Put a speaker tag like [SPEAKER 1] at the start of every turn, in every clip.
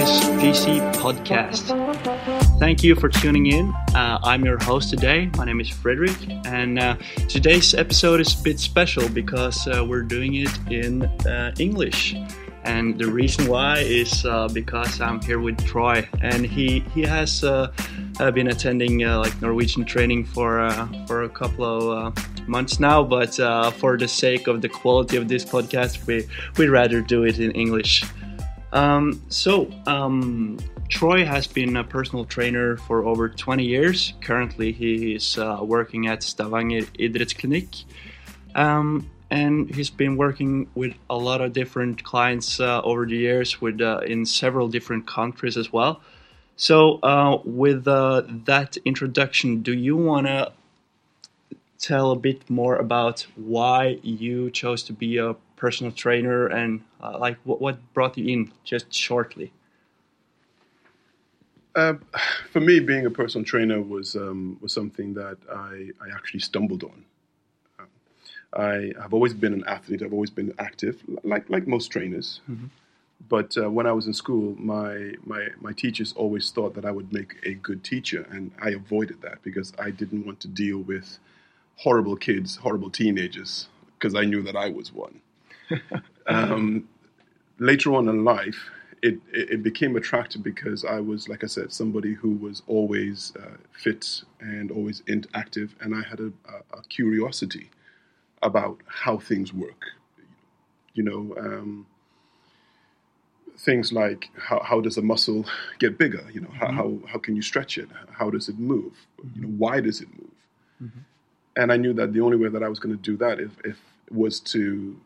[SPEAKER 1] PC podcast. Thank you for tuning in. Uh, I'm your host today. My name is Frederick, and uh, today's episode is a bit special because uh, we're doing it in uh, English. And the reason why is uh, because I'm here with Troy, and he he has uh, been attending like Norwegian training for for a couple of months now. But for the sake of the quality of this podcast, we we'd rather do it in English. Um, so, um, Troy has been a personal trainer for over 20 years. Currently, he is uh, working at Stavanger Idrettsklinikk. Um, and he's been working with a lot of different clients uh, over the years with uh, in several different countries as well. So, uh, with uh, that introduction, do you want to tell a bit more about why you chose to be a personal trainer and uh, like what, what brought you in just shortly
[SPEAKER 2] uh, for me being a personal trainer was um, was something that I, I actually stumbled on um, I have always been an athlete I've always been active like like most trainers mm-hmm. but uh, when I was in school my, my my teachers always thought that I would make a good teacher and I avoided that because I didn't want to deal with horrible kids, horrible teenagers, because I knew that I was one. um, later on in life, it, it, it, became attractive because I was, like I said, somebody who was always uh, fit and always active, and I had a, a, a, curiosity about how things work. You know, um, things like how, how does a muscle get bigger? You know, mm-hmm. how, how, can you stretch it? How does it move? You know, why does it move? Mm-hmm and I knew that the only way that I was going to do that if, if was to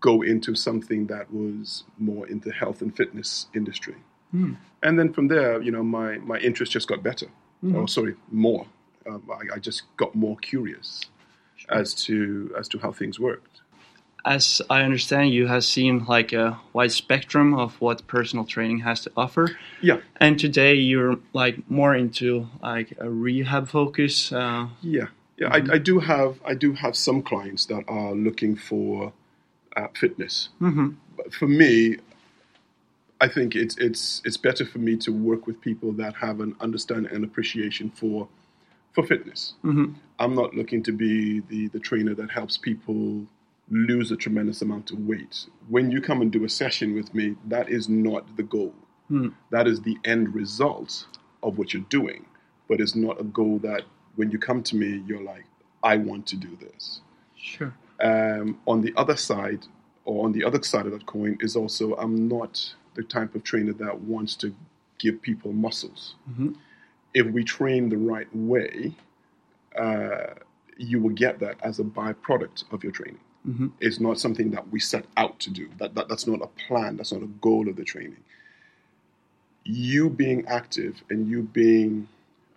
[SPEAKER 2] go into something that was more into health and fitness industry. Mm. And then from there, you know, my, my interest just got better. Mm. Oh, sorry, more. Um, I, I, just got more curious sure. as to as to how things worked.
[SPEAKER 1] As I understand, you have seen like a wide spectrum of what personal training has to offer.
[SPEAKER 2] Yeah.
[SPEAKER 1] And today you're like more into like a rehab focus. Uh,
[SPEAKER 2] yeah. Yeah, mm-hmm. I, I, do have I do have some clients that are looking for uh, fitness. Mm-hmm. But for me, I think it's it's it's better for me to work with people that have an understanding and appreciation for for fitness. Mm-hmm. I'm not looking to be the the trainer that helps people lose a tremendous amount of weight. When you come and do a session with me, that is not the goal. Mm. That is the end result of what you're doing, but it's not a goal that when you come to me, you're like, I want to do this.
[SPEAKER 1] Sure.
[SPEAKER 2] Um, on the other side, or on the other side of that coin, is also I'm not the type of trainer that wants to give people muscles. Mm-hmm. If we train the right way, uh, you will get that as a byproduct of your training. Mm-hmm. It's not something that we set out to do. That, that that's not a plan. That's not a goal of the training. You being active and you being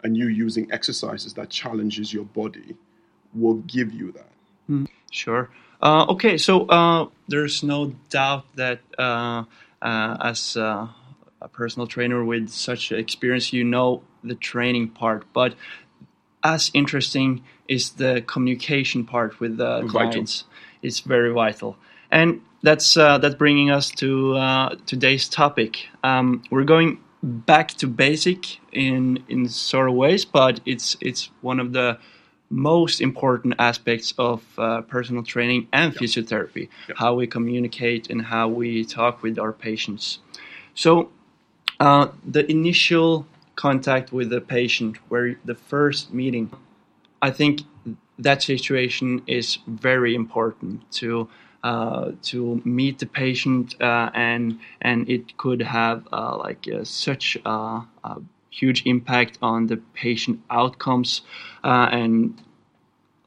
[SPEAKER 2] and you using exercises that challenges your body will give you that.
[SPEAKER 1] Mm, sure. Uh, okay, so uh, there's no doubt that uh, uh as uh, a personal trainer with such experience, you know the training part, but as interesting is the communication part with the clients. It's very vital, and that's uh, that's bringing us to today's topic. Um, we're going back to basic in in sort of ways, but it's it's one of the most important aspects of uh, personal training and physiotherapy how we communicate and how we talk with our patients. So uh, the initial contact with the patient where the first meeting i think that situation is very important to uh, to meet the patient, uh, and and it could have uh, like uh, such a, a, huge impact on the patient outcomes, uh, and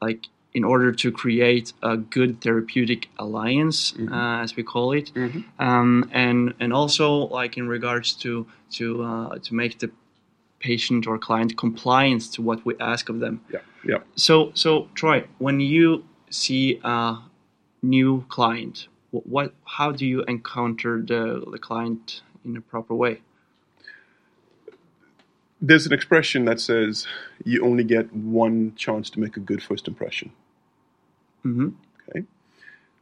[SPEAKER 1] like in order to create a good therapeutic alliance, mm-hmm. as we call it, mm-hmm. um, and and also like in regards to to to make the patient or client compliance to what we ask of them.
[SPEAKER 2] Yeah, yeah.
[SPEAKER 1] So, so Troy, when you see a new client? What, how do you encounter the, the client in a proper way?
[SPEAKER 2] There's an expression that says you only get one chance to make a good first impression. Mm-hmm. Okay.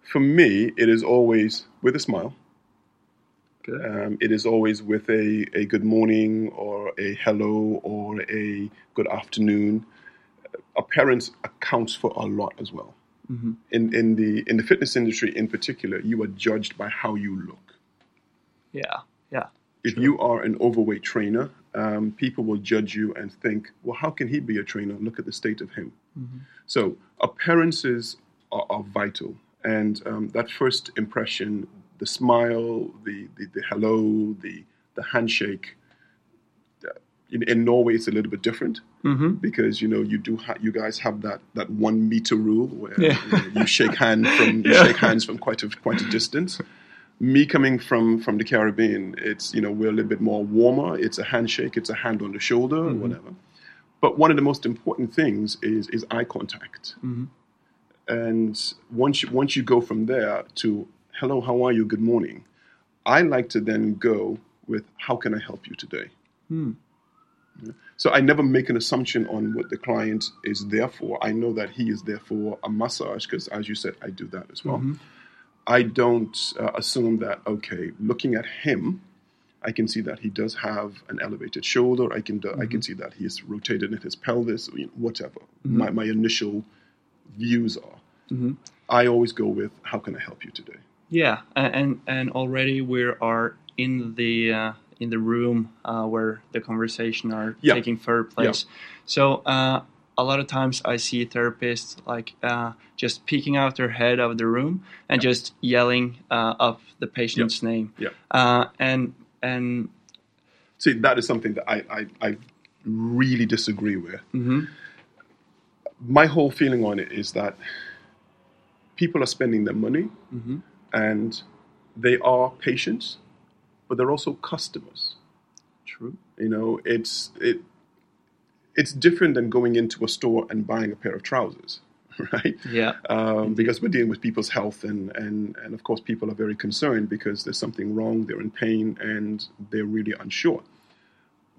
[SPEAKER 2] For me, it is always with a smile,
[SPEAKER 1] Good.
[SPEAKER 2] Um, it is always with a, a good morning or a hello or a good afternoon. Appearance accounts for a lot as well.
[SPEAKER 1] Mhm.
[SPEAKER 2] In, in, the, in the fitness industry in particular, you are judged by how you look.
[SPEAKER 1] Yeah. Yeah.
[SPEAKER 2] If you are an overweight trainer, um, people will judge you and think, well, how can he be a trainer? Look at the state of him. So appearances are, are vital. And um, that first impression, the smile, the, the, the hello, the, the handshake, uh, in, in Norway it's a little bit different
[SPEAKER 1] Mm-hmm.
[SPEAKER 2] because you know you do ha- you guys have that, that one meter rule where
[SPEAKER 1] Yeah.
[SPEAKER 2] you, know, you shake hand from you
[SPEAKER 1] Yeah.
[SPEAKER 2] shake hands from quite a quite a distance. Me coming from from the Caribbean, it's you know we're a little bit more warmer. It's a handshake, it's a hand on the shoulder, or whatever. But one of the most important things is is eye contact.
[SPEAKER 1] Mhm.
[SPEAKER 2] And once you once you go from there to hello, how are you? Good morning. I like to then go with how can I help you today.
[SPEAKER 1] Hmm.
[SPEAKER 2] So I never make an assumption on what the client is there for. I know that he is there for a massage because, as you said, I do that as well. I don't uh, assume that okay, looking at him, I can see that he does have an elevated shoulder. I can do, I can see that he is rotated in his pelvis, you know, whatever my, my initial views are.
[SPEAKER 1] Mhm.
[SPEAKER 2] I always go with how can I help you today.
[SPEAKER 1] Yeah, and and already we are in the uh, in the room uh, where the conversation are
[SPEAKER 2] Yeah.
[SPEAKER 1] taking further place. So uh, a lot of times I see therapists like uh, just peeking out their head of the room and just yelling uh, up the patient's name.
[SPEAKER 2] Yeah.
[SPEAKER 1] Uh, and and
[SPEAKER 2] See, that is something that I, I, I really disagree with.
[SPEAKER 1] mhm,
[SPEAKER 2] my whole feeling on it is that people are spending their money
[SPEAKER 1] mhm,
[SPEAKER 2] and they are patients, but they're also customers.
[SPEAKER 1] true.
[SPEAKER 2] You know, it's it it's different than going into a store and buying a pair of trousers, right?
[SPEAKER 1] Yeah.
[SPEAKER 2] Um, because we're dealing with people's health, and, and, and of course, people are very concerned because there's something wrong, they're in pain, and they're really unsure.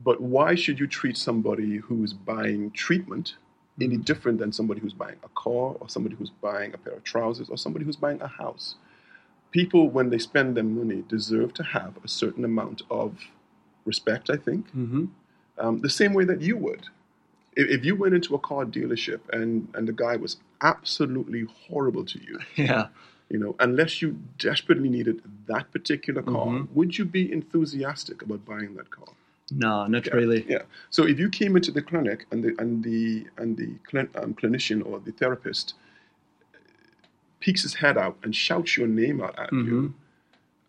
[SPEAKER 2] But why should you treat somebody who's buying treatment any different than somebody who's buying a car, or somebody who's buying a pair of trousers, or somebody who's buying a house? People, when they spend their money, deserve to have a certain amount of respect, I think,
[SPEAKER 1] hmm
[SPEAKER 2] um, the same way that you would. If, if you went into a car dealership and, and the guy was absolutely horrible to you,
[SPEAKER 1] Yeah.
[SPEAKER 2] you know, unless you desperately needed that particular car,
[SPEAKER 1] Mhm.
[SPEAKER 2] would you be enthusiastic about buying that car?
[SPEAKER 1] No, not
[SPEAKER 2] Yeah,
[SPEAKER 1] really.
[SPEAKER 2] Yeah. So if you came into the clinic and the and the and the clin, um, clinician or the therapist peeks his head out and shouts your name out at
[SPEAKER 1] Mhm.
[SPEAKER 2] you,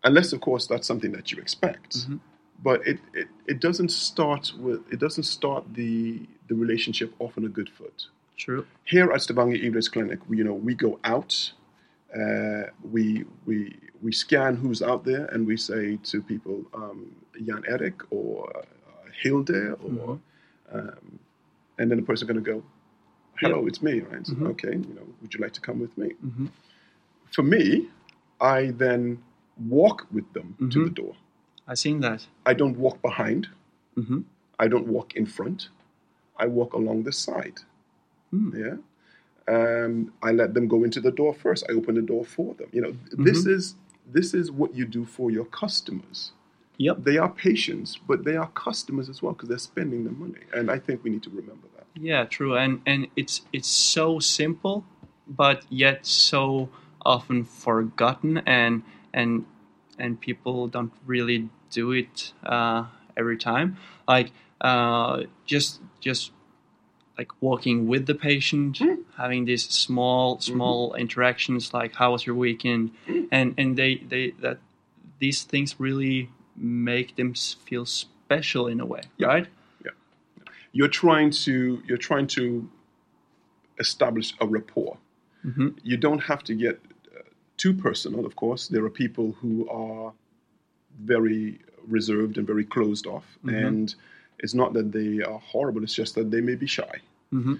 [SPEAKER 2] unless of course that's something that you expect.
[SPEAKER 1] Mhm.
[SPEAKER 2] But it, it, it doesn't start with it doesn't start the the relationship off on a good foot.
[SPEAKER 1] True.
[SPEAKER 2] Here at Stavanger Idretts Clinic, we, you know, we go out, uh, we we we scan who's out there, and we say to people, um, Jan Erik or uh, Hilde, or um, and then the person going to go, "Hello, it's me." Right? So,
[SPEAKER 1] Mhm.
[SPEAKER 2] Okay, you know, would you like to come with me?
[SPEAKER 1] Mhm.
[SPEAKER 2] For me, I then walk with them to the door.
[SPEAKER 1] I've seen that.
[SPEAKER 2] I don't walk behind.
[SPEAKER 1] hmm
[SPEAKER 2] I don't walk in front. I walk along the side.
[SPEAKER 1] Hmm.
[SPEAKER 2] Yeah. Um, I let them go into the door first. I open the door for them. You know, this is this is what you do for your customers.
[SPEAKER 1] Yep.
[SPEAKER 2] They are patients, but they are customers as well because they're spending the money, and I think we need to remember that.
[SPEAKER 1] Yeah, true, and and it's it's so simple, but yet so often forgotten, and and and people don't really do it uh, every time. Like uh, just just like walking with the patient, having these small small interactions, like how was your weekend, and and they they that these things really make them feel special in a way,
[SPEAKER 2] Yeah.
[SPEAKER 1] right?
[SPEAKER 2] You're trying to you're trying to establish a rapport.
[SPEAKER 1] hmm
[SPEAKER 2] You don't have to get uh, too personal. Of course, there are people who are very reserved and very closed off,
[SPEAKER 1] Mhm.
[SPEAKER 2] and it's not that they are horrible. It's just that they may be shy.
[SPEAKER 1] hmm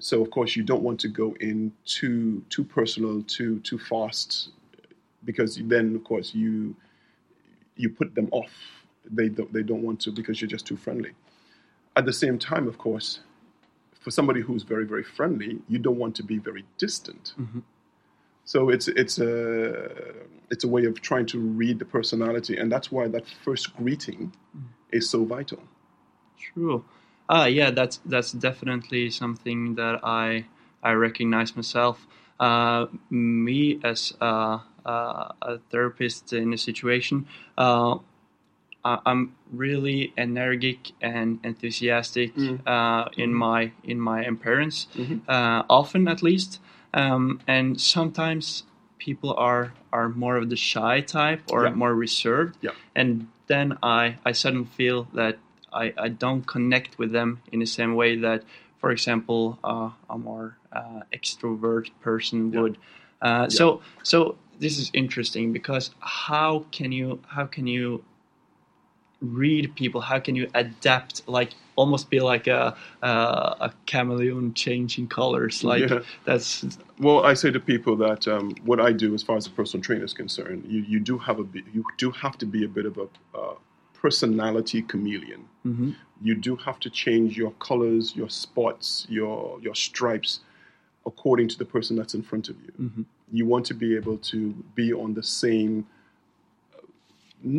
[SPEAKER 2] So of course you don't want to go in too too personal, too too fast, because then of course you you put them off. They don't they don't want to because you're just too friendly. At the same time, of course, for somebody who's very very friendly, you don't want to be very distant.
[SPEAKER 1] Mhm.
[SPEAKER 2] So it's it's a it's a way of trying to read the personality, and that's why that first greeting is so vital.
[SPEAKER 1] True. Ah, yeah, that's that's definitely something that I I recognize myself. Uh, me as a, a, a therapist in a situation, uh, I, I'm really energetic and enthusiastic
[SPEAKER 2] Mm.
[SPEAKER 1] uh, in my in my appearance,
[SPEAKER 2] Mhm.
[SPEAKER 1] uh, often at least, um, and sometimes people are are more of the shy type or
[SPEAKER 2] Yeah.
[SPEAKER 1] more reserved,
[SPEAKER 2] Yeah.
[SPEAKER 1] and then I I suddenly feel that I, I don't connect with them in the same way that, for example, uh, a more uh, extrovert person
[SPEAKER 2] Yeah.
[SPEAKER 1] would. Uh, So so this is interesting because how can you how can you read people? How can you adapt? Like almost be like a a, a chameleon changing colors. Like
[SPEAKER 2] Yeah.
[SPEAKER 1] that's
[SPEAKER 2] Well, I say to people that um, what I do, as far as the personal trainer is concerned, you, you do have a you do have to be a bit of a uh, personality chameleon.
[SPEAKER 1] mhm,
[SPEAKER 2] You do have to change your colors, your spots, your your stripes, according to the person that's in front of you.
[SPEAKER 1] mhm,
[SPEAKER 2] You want to be able to be on the same, uh,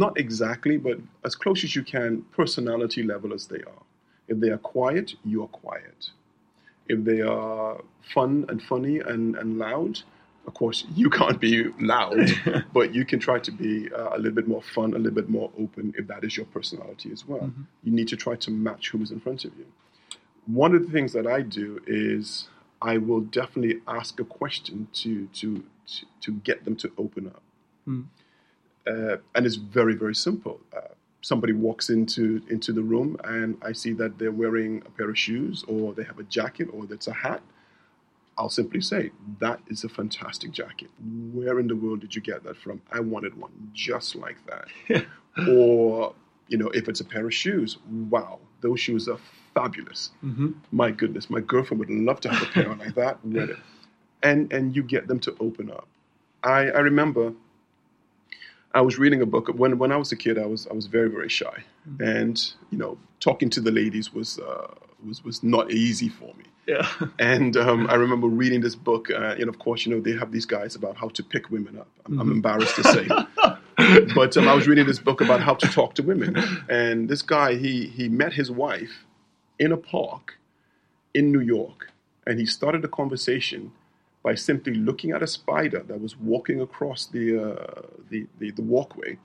[SPEAKER 2] not exactly, but as close as you can, personality level as they are. If they are quiet, you are quiet. If they are fun and funny and, and loud, of course, you can't be loud, but you can try to be uh, a little bit more fun, a little bit more open if that is your personality as well. You need to try to match who is in front of you. One of the things that I do is I will definitely ask a question to to to, to get them to open up,
[SPEAKER 1] Mm.
[SPEAKER 2] uh, and it's very very simple. Uh, somebody walks into into the room and I see that they're wearing a pair of shoes or they have a jacket or that's a hat. I'll simply say, that is a fantastic jacket. Where in the world did you get that from? I wanted one just like that. or, you know, if it's a pair of shoes, wow, those shoes are fabulous.
[SPEAKER 1] mhm,
[SPEAKER 2] My goodness, my girlfriend would love to have a pair like that. Wear it. And, and you get them to open up. I, I remember I was reading a book when when I was a kid. I was I was very very shy, and you know talking to the ladies was uh, was was not easy for me.
[SPEAKER 1] yeah,
[SPEAKER 2] And um, I remember reading this book, uh, and of course, you know, they have these guys about how to pick women up. I'm, I'm embarrassed to say, but um, I was reading this book about how to talk to women. And this guy, he he met his wife in a park in New York, and he started a conversation by simply looking at a spider that was walking across the uh, the, the the walkway.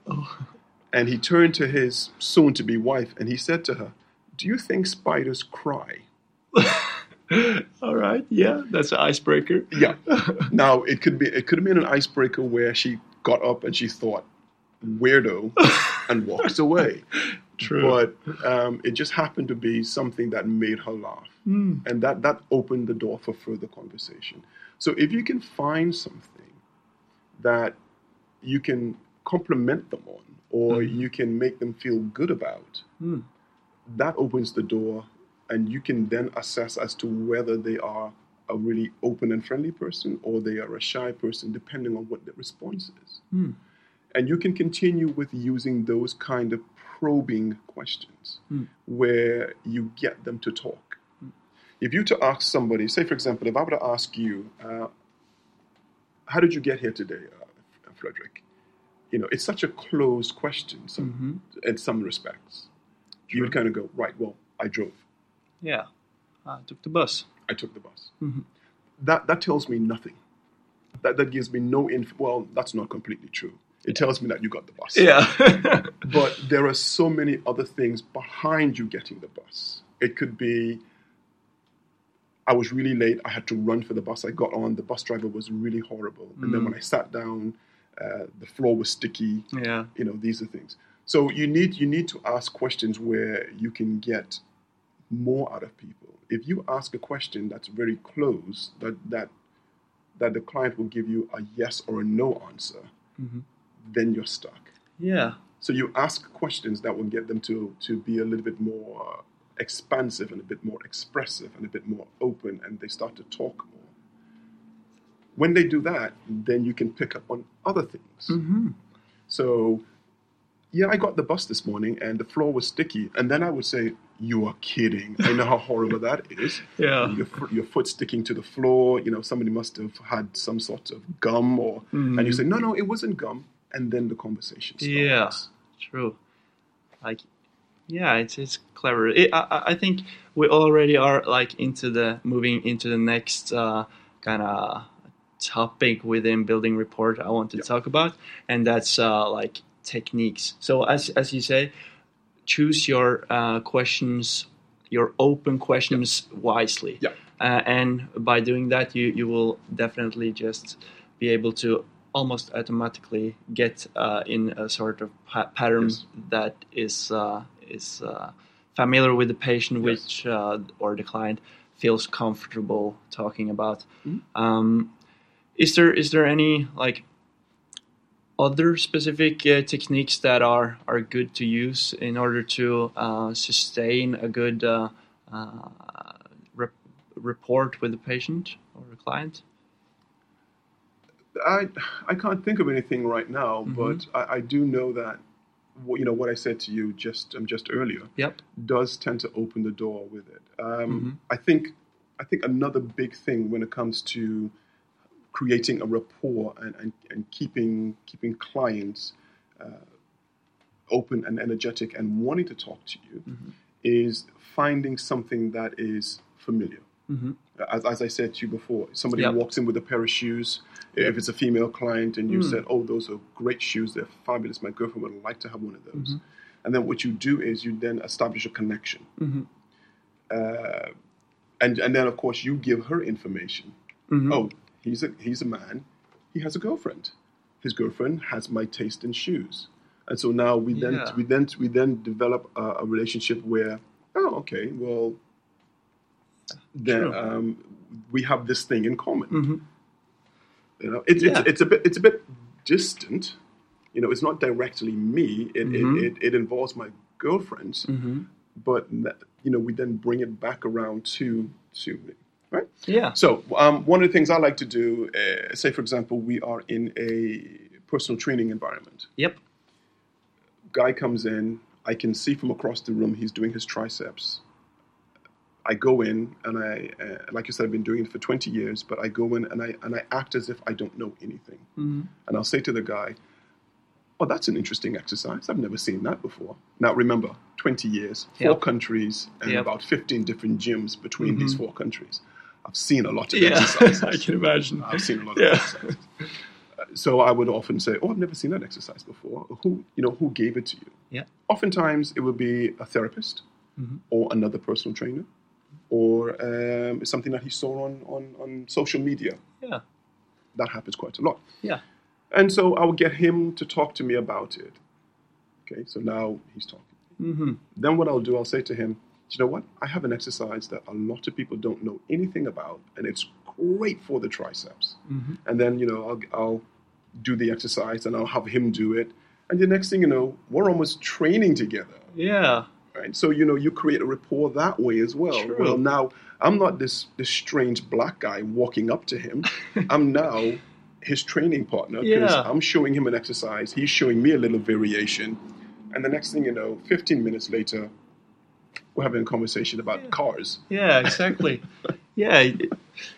[SPEAKER 2] And he turned to his soon-to-be wife, and he said to her, "Do you think spiders cry?"
[SPEAKER 1] all right, yeah, that's an icebreaker.
[SPEAKER 2] Yeah. now it could be it could have been an icebreaker where she got up and she thought weirdo and walks away.
[SPEAKER 1] True.
[SPEAKER 2] But um, it just happened to be something that made her laugh,
[SPEAKER 1] Hmm.
[SPEAKER 2] and that that opened the door for further conversation. So if you can find something that you can compliment them on, or you can make them feel good about,
[SPEAKER 1] Hmm.
[SPEAKER 2] that opens the door, and you can then assess as to whether they are a really open and friendly person or they are a shy person, depending on what the response is.
[SPEAKER 1] Hmm.
[SPEAKER 2] And you can continue with using those kind of probing questions
[SPEAKER 1] Hmm.
[SPEAKER 2] where you get them to talk. If you to ask somebody, say for example, if I were to ask you, uh, "How did you get here today, uh, Frederick?" You know, it's such a closed question some,
[SPEAKER 1] Mhm.
[SPEAKER 2] in some respects. You would kind of go, "Right, well, I drove,
[SPEAKER 1] Yeah, I took the bus.
[SPEAKER 2] I took the bus."
[SPEAKER 1] Mhm.
[SPEAKER 2] That that tells me nothing. That that gives me no info. Well, that's not completely true. It tells me that you got the bus.
[SPEAKER 1] Yeah,
[SPEAKER 2] But there are so many other things behind you getting the bus. It could be I was really late. I had to run for the bus. I got on. The bus driver was really horrible. And then when I sat down, uh, the floor was sticky.
[SPEAKER 1] yeah,
[SPEAKER 2] You know, these are things. So you need you need to ask questions where you can get more out of people. If you ask a question that's very close, that that that the client will give you a yes or a no answer,
[SPEAKER 1] Mhm.
[SPEAKER 2] then you're stuck.
[SPEAKER 1] yeah,
[SPEAKER 2] So you ask questions that will get them to to be a little bit more expansive and a bit more expressive and a bit more open, and they start to talk more. When they do that, then you can pick up on other things.
[SPEAKER 1] hmm
[SPEAKER 2] So, yeah, I got the bus this morning and the floor was sticky, and then I would say, you are kidding. I know how horrible that is.
[SPEAKER 1] Yeah.
[SPEAKER 2] Your, foot- your foot sticking to the floor. You know, somebody must have had some sort of gum, or and you say, no, no, it wasn't gum, and then the conversation starts.
[SPEAKER 1] Yeah, true. Like, yeah, it's it's clever. It, I I- I think we already are like into the moving into the next uh, kind of topic within building report I want to talk about, and that's uh, like techniques. So as as you say, choose your uh, questions, your open questions wisely.
[SPEAKER 2] Yeah.
[SPEAKER 1] Uh, and by doing that, you you will definitely just be able to almost automatically get uh, in a sort of pa- pattern
[SPEAKER 2] Yes.
[SPEAKER 1] that is uh, is uh, familiar with the patient,
[SPEAKER 2] Yes.
[SPEAKER 1] which uh, or the client feels comfortable talking about.
[SPEAKER 2] Mhm.
[SPEAKER 1] Um, is there is there any like other specific uh, techniques that are are good to use in order to uh, sustain a good uh, uh, rep- report with the patient or the client?
[SPEAKER 2] I I can't think of anything right now,
[SPEAKER 1] Mhm.
[SPEAKER 2] but I, I do know that you know what I said to you just um, just earlier
[SPEAKER 1] Yep.
[SPEAKER 2] does tend to open the door with it. Um,
[SPEAKER 1] Mhm.
[SPEAKER 2] I think I think another big thing when it comes to creating a rapport and, and, and keeping keeping clients uh, open and energetic and wanting to talk to you
[SPEAKER 1] Mhm.
[SPEAKER 2] is finding something that is familiar.
[SPEAKER 1] Hmm
[SPEAKER 2] As, as I said to you before, somebody
[SPEAKER 1] Yep.
[SPEAKER 2] walks in with a pair of shoes. If it's a female client and you
[SPEAKER 1] Mm.
[SPEAKER 2] said, "Oh, those are great shoes. They're fabulous. My girlfriend would like to have one of those,"
[SPEAKER 1] Mhm.
[SPEAKER 2] and then what you do is you then establish a connection,
[SPEAKER 1] hmm
[SPEAKER 2] uh, and and then of course you give her information.
[SPEAKER 1] hmm
[SPEAKER 2] Oh, he's a he's a man. He has a girlfriend. His girlfriend has my taste in shoes, and so now we then
[SPEAKER 1] Yeah.
[SPEAKER 2] we then we then develop a, a relationship where oh okay well then
[SPEAKER 1] True.
[SPEAKER 2] um, we have this thing in common.
[SPEAKER 1] hmm
[SPEAKER 2] You know, it's,
[SPEAKER 1] Yeah.
[SPEAKER 2] it's it's a bit it's a bit distant. You know, it's not directly me. It
[SPEAKER 1] Mhm.
[SPEAKER 2] it, it, it involves my girlfriend,
[SPEAKER 1] hmm
[SPEAKER 2] but you know we then bring it back around to to me, right?
[SPEAKER 1] Yeah.
[SPEAKER 2] So, um, one of the things I like to do, uh, say for example, we are in a personal training environment.
[SPEAKER 1] Yep.
[SPEAKER 2] Guy comes in, I can see from across the room he's doing his triceps. I go in and I, uh, like you said, I've been doing it for 20 years, but I go in and I and I act as if I don't know anything,
[SPEAKER 1] hmm
[SPEAKER 2] and I'll say to the guy, "Oh, that's an interesting exercise. I've never seen that before." Now, remember, 20 years, four
[SPEAKER 1] Yep.
[SPEAKER 2] countries, and
[SPEAKER 1] Yep.
[SPEAKER 2] about 15 different gyms between these
[SPEAKER 1] Mhm.
[SPEAKER 2] four countries. I've seen a lot of
[SPEAKER 1] Yeah,
[SPEAKER 2] exercises.
[SPEAKER 1] I can imagine.
[SPEAKER 2] I've seen a lot of
[SPEAKER 1] Yeah.
[SPEAKER 2] exercises. Uh, So I would often say, "Oh, I've never seen that exercise before. Who, you know, who gave it to you?"
[SPEAKER 1] Yeah.
[SPEAKER 2] Oftentimes, it would be a therapist
[SPEAKER 1] Mhm.
[SPEAKER 2] or another personal trainer, or um, something that he saw on, on, on social media.
[SPEAKER 1] Yeah.
[SPEAKER 2] That happens quite a lot.
[SPEAKER 1] Yeah.
[SPEAKER 2] And so I would get him to talk to me about it. Okay, so now he's talking.
[SPEAKER 1] hmm
[SPEAKER 2] Then what I'll do, I'll say to him, "Do you know what? I have an exercise that a lot of people don't know anything about, and it's great for the triceps."
[SPEAKER 1] hmm
[SPEAKER 2] and then you know I'll, I'll do the exercise and I'll have him do it and the next thing you know we're almost training together
[SPEAKER 1] Yeah.
[SPEAKER 2] Right so you know you create a rapport that way as well
[SPEAKER 1] True.
[SPEAKER 2] well now I'm not this this strange black guy walking up to him I'm now his training partner because
[SPEAKER 1] Yeah.
[SPEAKER 2] I'm showing him an exercise he's showing me a little variation and the next thing you know 15 minutes later we're having a conversation about cars
[SPEAKER 1] Yeah, exactly. yeah, it,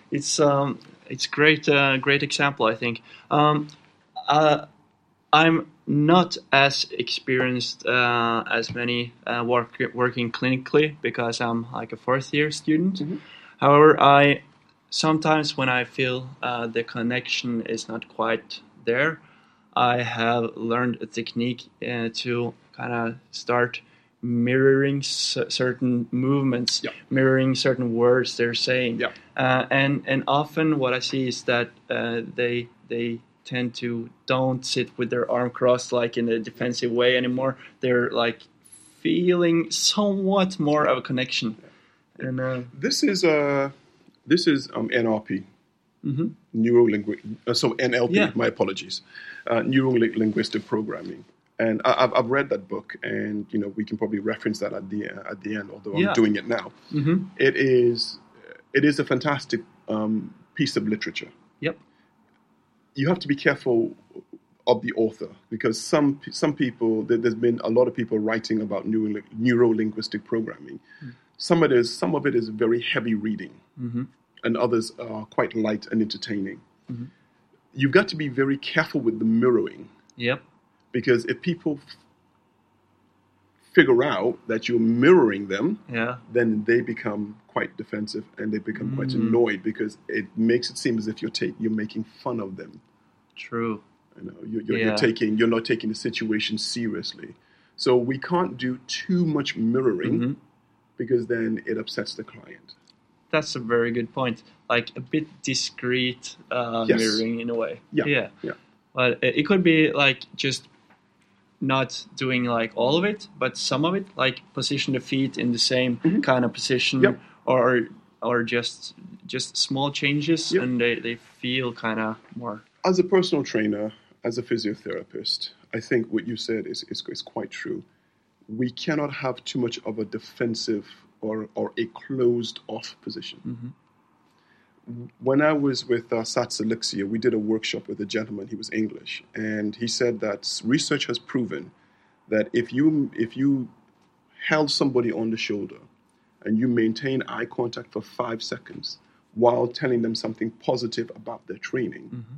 [SPEAKER 1] it's um, it's great, uh, great example. I think. Um, uh, I'm not as experienced uh, as many uh, work, working clinically because I'm like a fourth year student.
[SPEAKER 2] Mhm.
[SPEAKER 1] However, I sometimes when I feel uh, the connection is not quite there, I have learned a technique uh, to kind of start mirroring c- certain movements,
[SPEAKER 2] Yeah.
[SPEAKER 1] mirroring certain words they're saying.
[SPEAKER 2] Yeah.
[SPEAKER 1] Uh, and and often what I see is that uh, they they tend to don't sit with their arm crossed like in a defensive way anymore. They're like feeling somewhat more of a connection. And uh,
[SPEAKER 2] this is uh this is um, NRP
[SPEAKER 1] mhm.
[SPEAKER 2] neuro uh, so NLP.
[SPEAKER 1] Yeah.
[SPEAKER 2] My apologies, uh, neuro linguistic programming. And I, I've, I've read that book, and you know we can probably reference that at the at the end. Although
[SPEAKER 1] Yeah.
[SPEAKER 2] I'm doing it now,
[SPEAKER 1] Mhm.
[SPEAKER 2] it is it is a fantastic um, piece of literature.
[SPEAKER 1] Yep.
[SPEAKER 2] You have to be careful of the author because some some people there, has been a lot of people writing about neuro, neuro linguistic programming. Mm. Some of it is some of it is very heavy reading, mm-hmm. and others are quite light and entertaining. Mm-hmm. You've got to be very careful with the mirroring.
[SPEAKER 1] Yep.
[SPEAKER 2] Because if people figure out that you're mirroring them,
[SPEAKER 1] yeah.
[SPEAKER 2] then they become quite defensive and they become mm. quite annoyed because it makes it seem as if you're take, you're making fun of them.
[SPEAKER 1] True.
[SPEAKER 2] You know, you're, you're, yeah. you're, taking you're not taking the situation seriously. So we can't do too much mirroring mm-hmm. because then it upsets the client.
[SPEAKER 1] That's a very good point. Like a bit discreet uh, yes. mirroring in a way.
[SPEAKER 2] Yeah. Yeah. yeah.
[SPEAKER 1] But it could be like just not doing like all of it, but some of it, like position the feet in the same mm-hmm. kind of position,
[SPEAKER 2] yep.
[SPEAKER 1] or or just just small changes, yep. and they, they feel kind of more.
[SPEAKER 2] As a personal trainer, as a physiotherapist, I think what you said is, is, is quite true. We cannot have too much of a defensive or, or a closed off position. Mm-hmm. When I was with uh, SATS Elixia, we did a workshop with a gentleman, he was English, and he said that research has proven that if you, if you held somebody on the shoulder and you maintain eye contact for five seconds while telling them something positive about their training, mm-hmm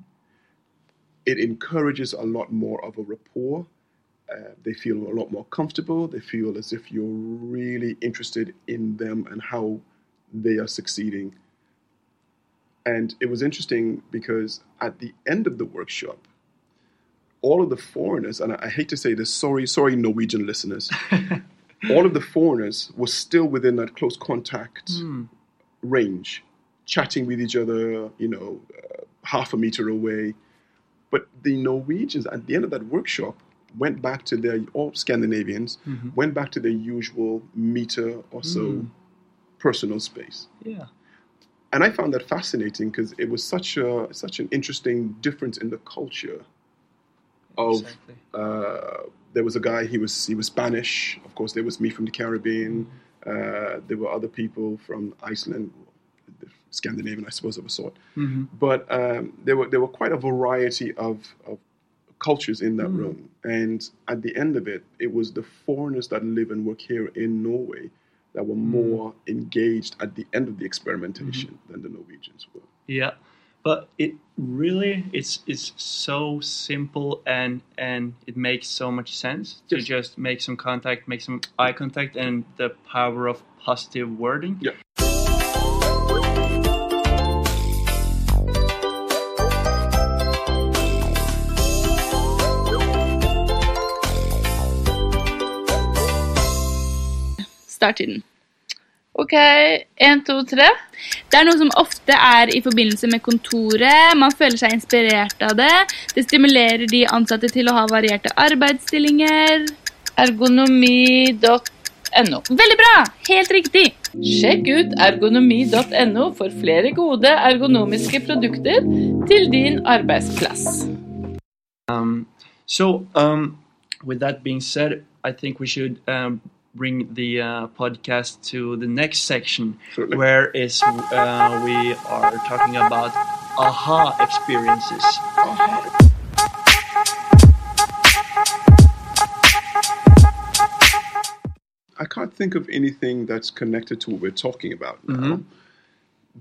[SPEAKER 2] it encourages a lot more of a rapport. Uh, they feel a lot more comfortable. They feel as if you're really interested in them and how they are succeeding. And it was interesting because at the end of the workshop, all of the foreigners, and I, I hate to say this, sorry, sorry, Norwegian listeners, all of the foreigners were still within that close contact mm. range, chatting with each other, you know, uh, half a meter away but the Norwegians, at the end of that workshop, went back to their, all Scandinavians, mm-hmm. went back to their usual meter or so mm. personal space.
[SPEAKER 1] Yeah.
[SPEAKER 2] And I found that fascinating because it was such a such an interesting difference in the culture. Of exactly. uh, there was a guy he was he was Spanish. Of course, there was me from the Caribbean. Mm-hmm. Uh, there were other people from Iceland, Scandinavian, I suppose, of a sort. Mm-hmm. But um, there were there were quite a variety of, of cultures in that mm. room, and at the end of it, it was the foreigners that live and work here in Norway that were mm. more engaged at the end of the experimentation mm-hmm. than the Norwegians were.
[SPEAKER 1] Yeah, but it really it's it's so simple and and it makes so much sense yes. to just make some contact, make some eye contact, and the power of positive wording.
[SPEAKER 2] Yeah.
[SPEAKER 3] Starttiden. Ok, én, to, tre. Det er noe som ofte er i forbindelse med kontoret. Man føler seg inspirert av det. Det stimulerer de ansatte til å ha varierte arbeidsstillinger. Ergonomi.no. Veldig bra! Helt riktig. Sjekk ut ergonomi.no for flere gode ergonomiske produkter til din arbeidsplass.
[SPEAKER 1] Um, so, um, with that being said, I think bring the uh, podcast to the next section, Certainly. where is uh, we are talking about aha experiences.
[SPEAKER 2] I can't think of anything that's connected to what we're talking about now. Mm-hmm.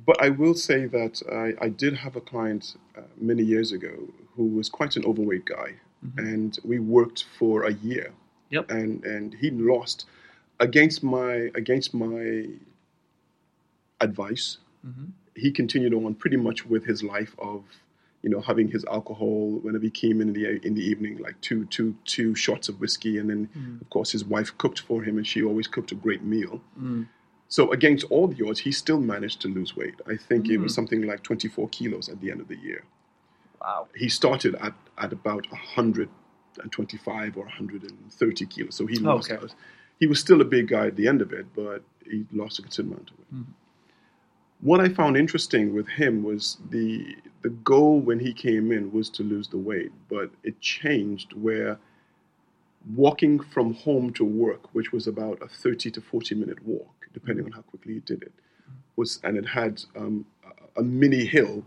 [SPEAKER 2] But I will say that I, I did have a client uh, many years ago who was quite an overweight guy, mm-hmm. and we worked for a year.
[SPEAKER 1] Yep.
[SPEAKER 2] And and he lost against my against my advice, mm-hmm. he continued on pretty much with his life of you know having his alcohol whenever he came in the in the evening, like two two two shots of whiskey, and then mm. of course his wife cooked for him, and she always cooked a great meal. Mm. So against all the odds, he still managed to lose weight. I think mm. it was mm. something like 24 kilos at the end of the year.
[SPEAKER 1] Wow.
[SPEAKER 2] He started at, at about 125 or 130 kilos, so he lost. Okay he was still a big guy at the end of it, but he lost a considerable amount of weight. Mm-hmm. What I found interesting with him was the the goal when he came in was to lose the weight, but it changed where walking from home to work, which was about a 30 to 40 minute walk, depending on how quickly he did it, was and it had um, a, a mini hill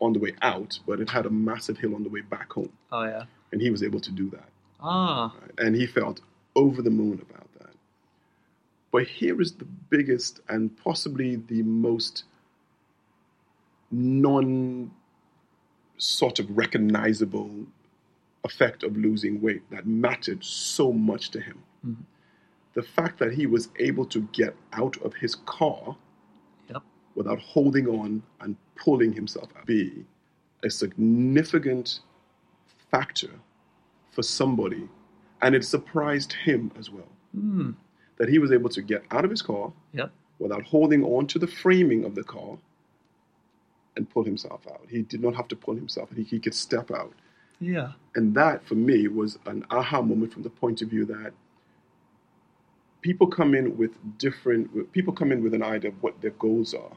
[SPEAKER 2] on the way out, but it had a massive hill on the way back home,
[SPEAKER 1] Oh yeah.
[SPEAKER 2] and he was able to do that,
[SPEAKER 1] Ah.
[SPEAKER 2] right? and he felt over the moon about that. But here is the biggest and possibly the most non sort of recognizable effect of losing weight that mattered so much to him.
[SPEAKER 1] Mhm.
[SPEAKER 2] The fact that he was able to get out of his car
[SPEAKER 1] Yep.
[SPEAKER 2] without holding on and pulling himself out be a significant factor for somebody. And it surprised him as well
[SPEAKER 1] Hmm.
[SPEAKER 2] that he was able to get out of his car
[SPEAKER 1] Yep.
[SPEAKER 2] without holding on to the framing of the car and pull himself out. He did not have to pull himself, he, he could step out.
[SPEAKER 1] Yeah.
[SPEAKER 2] And that, for me, was an aha moment from the point of view that people come in with different, people come in with an idea of what their goals are.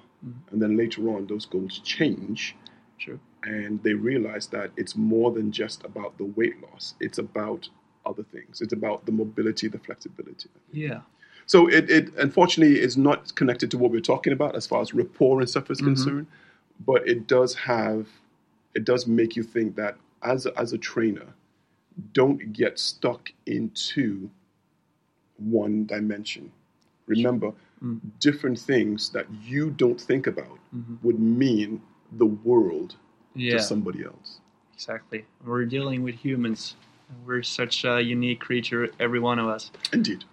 [SPEAKER 2] And then later on, those goals change
[SPEAKER 1] True.
[SPEAKER 2] and they realize that it's more than just about the weight loss, it's about other things. It's about the mobility, the flexibility.
[SPEAKER 1] Yeah.
[SPEAKER 2] So it, it unfortunately is not connected to what we're talking about as far as rapport and stuff is mm-hmm. concerned, but it does have, it does make you think that as a, as a trainer, don't get stuck into one dimension. Remember, mm. different things that you don't think about mm-hmm. would mean the world
[SPEAKER 1] Yeah.
[SPEAKER 2] to somebody else.
[SPEAKER 1] Exactly. We're dealing with humans. We're such a unique creature, every one of us.
[SPEAKER 2] Indeed.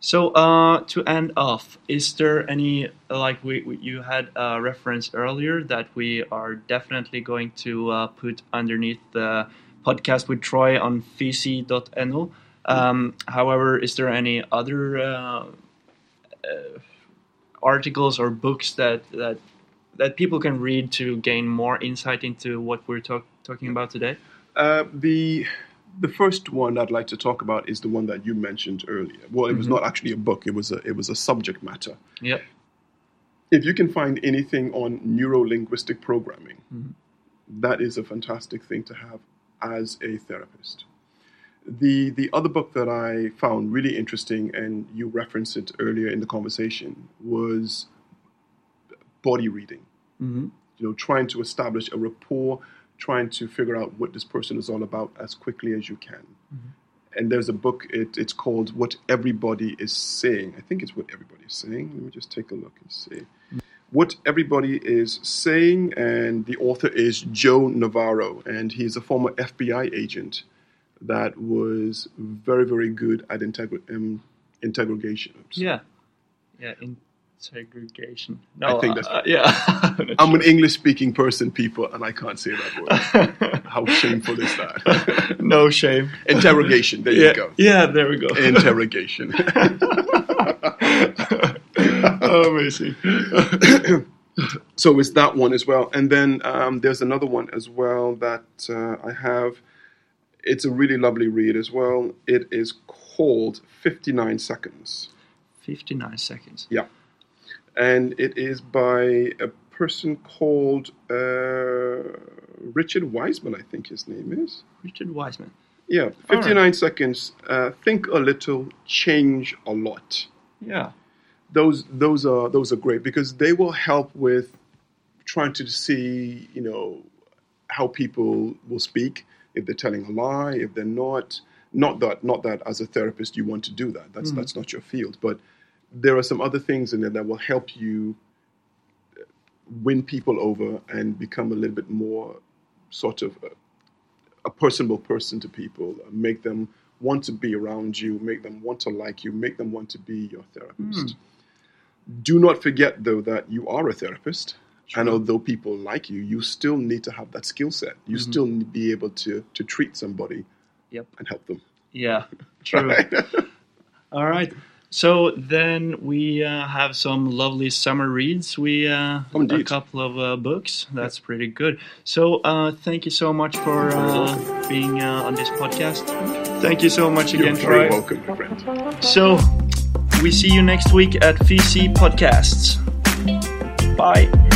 [SPEAKER 1] So, uh, to end off, is there any like we, we you had a reference earlier that we are definitely going to uh, put underneath the podcast with Troy on fisi.no. Um, however, is there any other uh, uh, articles or books that that that people can read to gain more insight into what we're talk, talking about today?
[SPEAKER 2] Uh, the the first one I'd like to talk about is the one that you mentioned earlier. Well, it was not actually a book; it was a it was a subject matter.
[SPEAKER 1] Yep.
[SPEAKER 2] If you can find anything on neuro linguistic programming, that is a fantastic thing to have as a therapist. The the other book that I found really interesting, and you referenced it earlier in the conversation, was body reading
[SPEAKER 1] hmm
[SPEAKER 2] you know, trying to establish a rapport, trying to figure out what this person is all about as quickly as you can. And there's a book, it, it's called What Everybody is Saying. I think it's What Everybody is Saying. Let me just take a look and see. What Everybody is Saying, and the author is Joe Navarro, and he's a former FBI agent that was very, very good at integri- um, integration.
[SPEAKER 1] Yeah. Yeah. Integration. No,
[SPEAKER 2] I think that's-
[SPEAKER 1] uh, yeah.
[SPEAKER 2] I'm an English speaking person, people, and I can't say that word. How shameful is that?
[SPEAKER 1] no shame.
[SPEAKER 2] Interrogation. There
[SPEAKER 1] yeah,
[SPEAKER 2] you go.
[SPEAKER 1] Yeah, there we go.
[SPEAKER 2] Interrogation.
[SPEAKER 1] oh, amazing.
[SPEAKER 2] so it's that one as well. And then um, there's another one as well that uh, I have. It's a really lovely read as well. It is called 59 Seconds.
[SPEAKER 1] 59 seconds.
[SPEAKER 2] Yeah. And it is by a person called uh, Richard Wiseman, I think his name is.
[SPEAKER 1] Richard Wiseman.
[SPEAKER 2] Yeah, 59 seconds. Uh, think a little, change a lot.
[SPEAKER 1] Yeah.
[SPEAKER 2] Those those are those are great because they will help with trying to see, you know, how people will speak if they're telling a lie, if they're not. Not that not that as a therapist you want to do that. That's that's not your field, but there are some other things in there that will help you win people over and become a little bit more sort of a, a personable person to people, make them want to be around you, make them want to like you, make them want to be your therapist. Hmm. Do not forget, though, that you are a therapist. And although people like you, you still need to have that skill set. You mm-hmm. still need to be able to, to treat somebody
[SPEAKER 1] Yep.
[SPEAKER 2] and help them.
[SPEAKER 1] Yeah. True. All right. So then we uh, have some lovely summer reads. We uh,
[SPEAKER 2] Oh,
[SPEAKER 1] a couple of uh, books. That's pretty good. So uh, thank you so much for uh, being uh, on this podcast. Thank you so much again, You're
[SPEAKER 2] very
[SPEAKER 1] Troy.
[SPEAKER 2] welcome, my friend.
[SPEAKER 1] So we see you next week at VC Podcasts. Bye.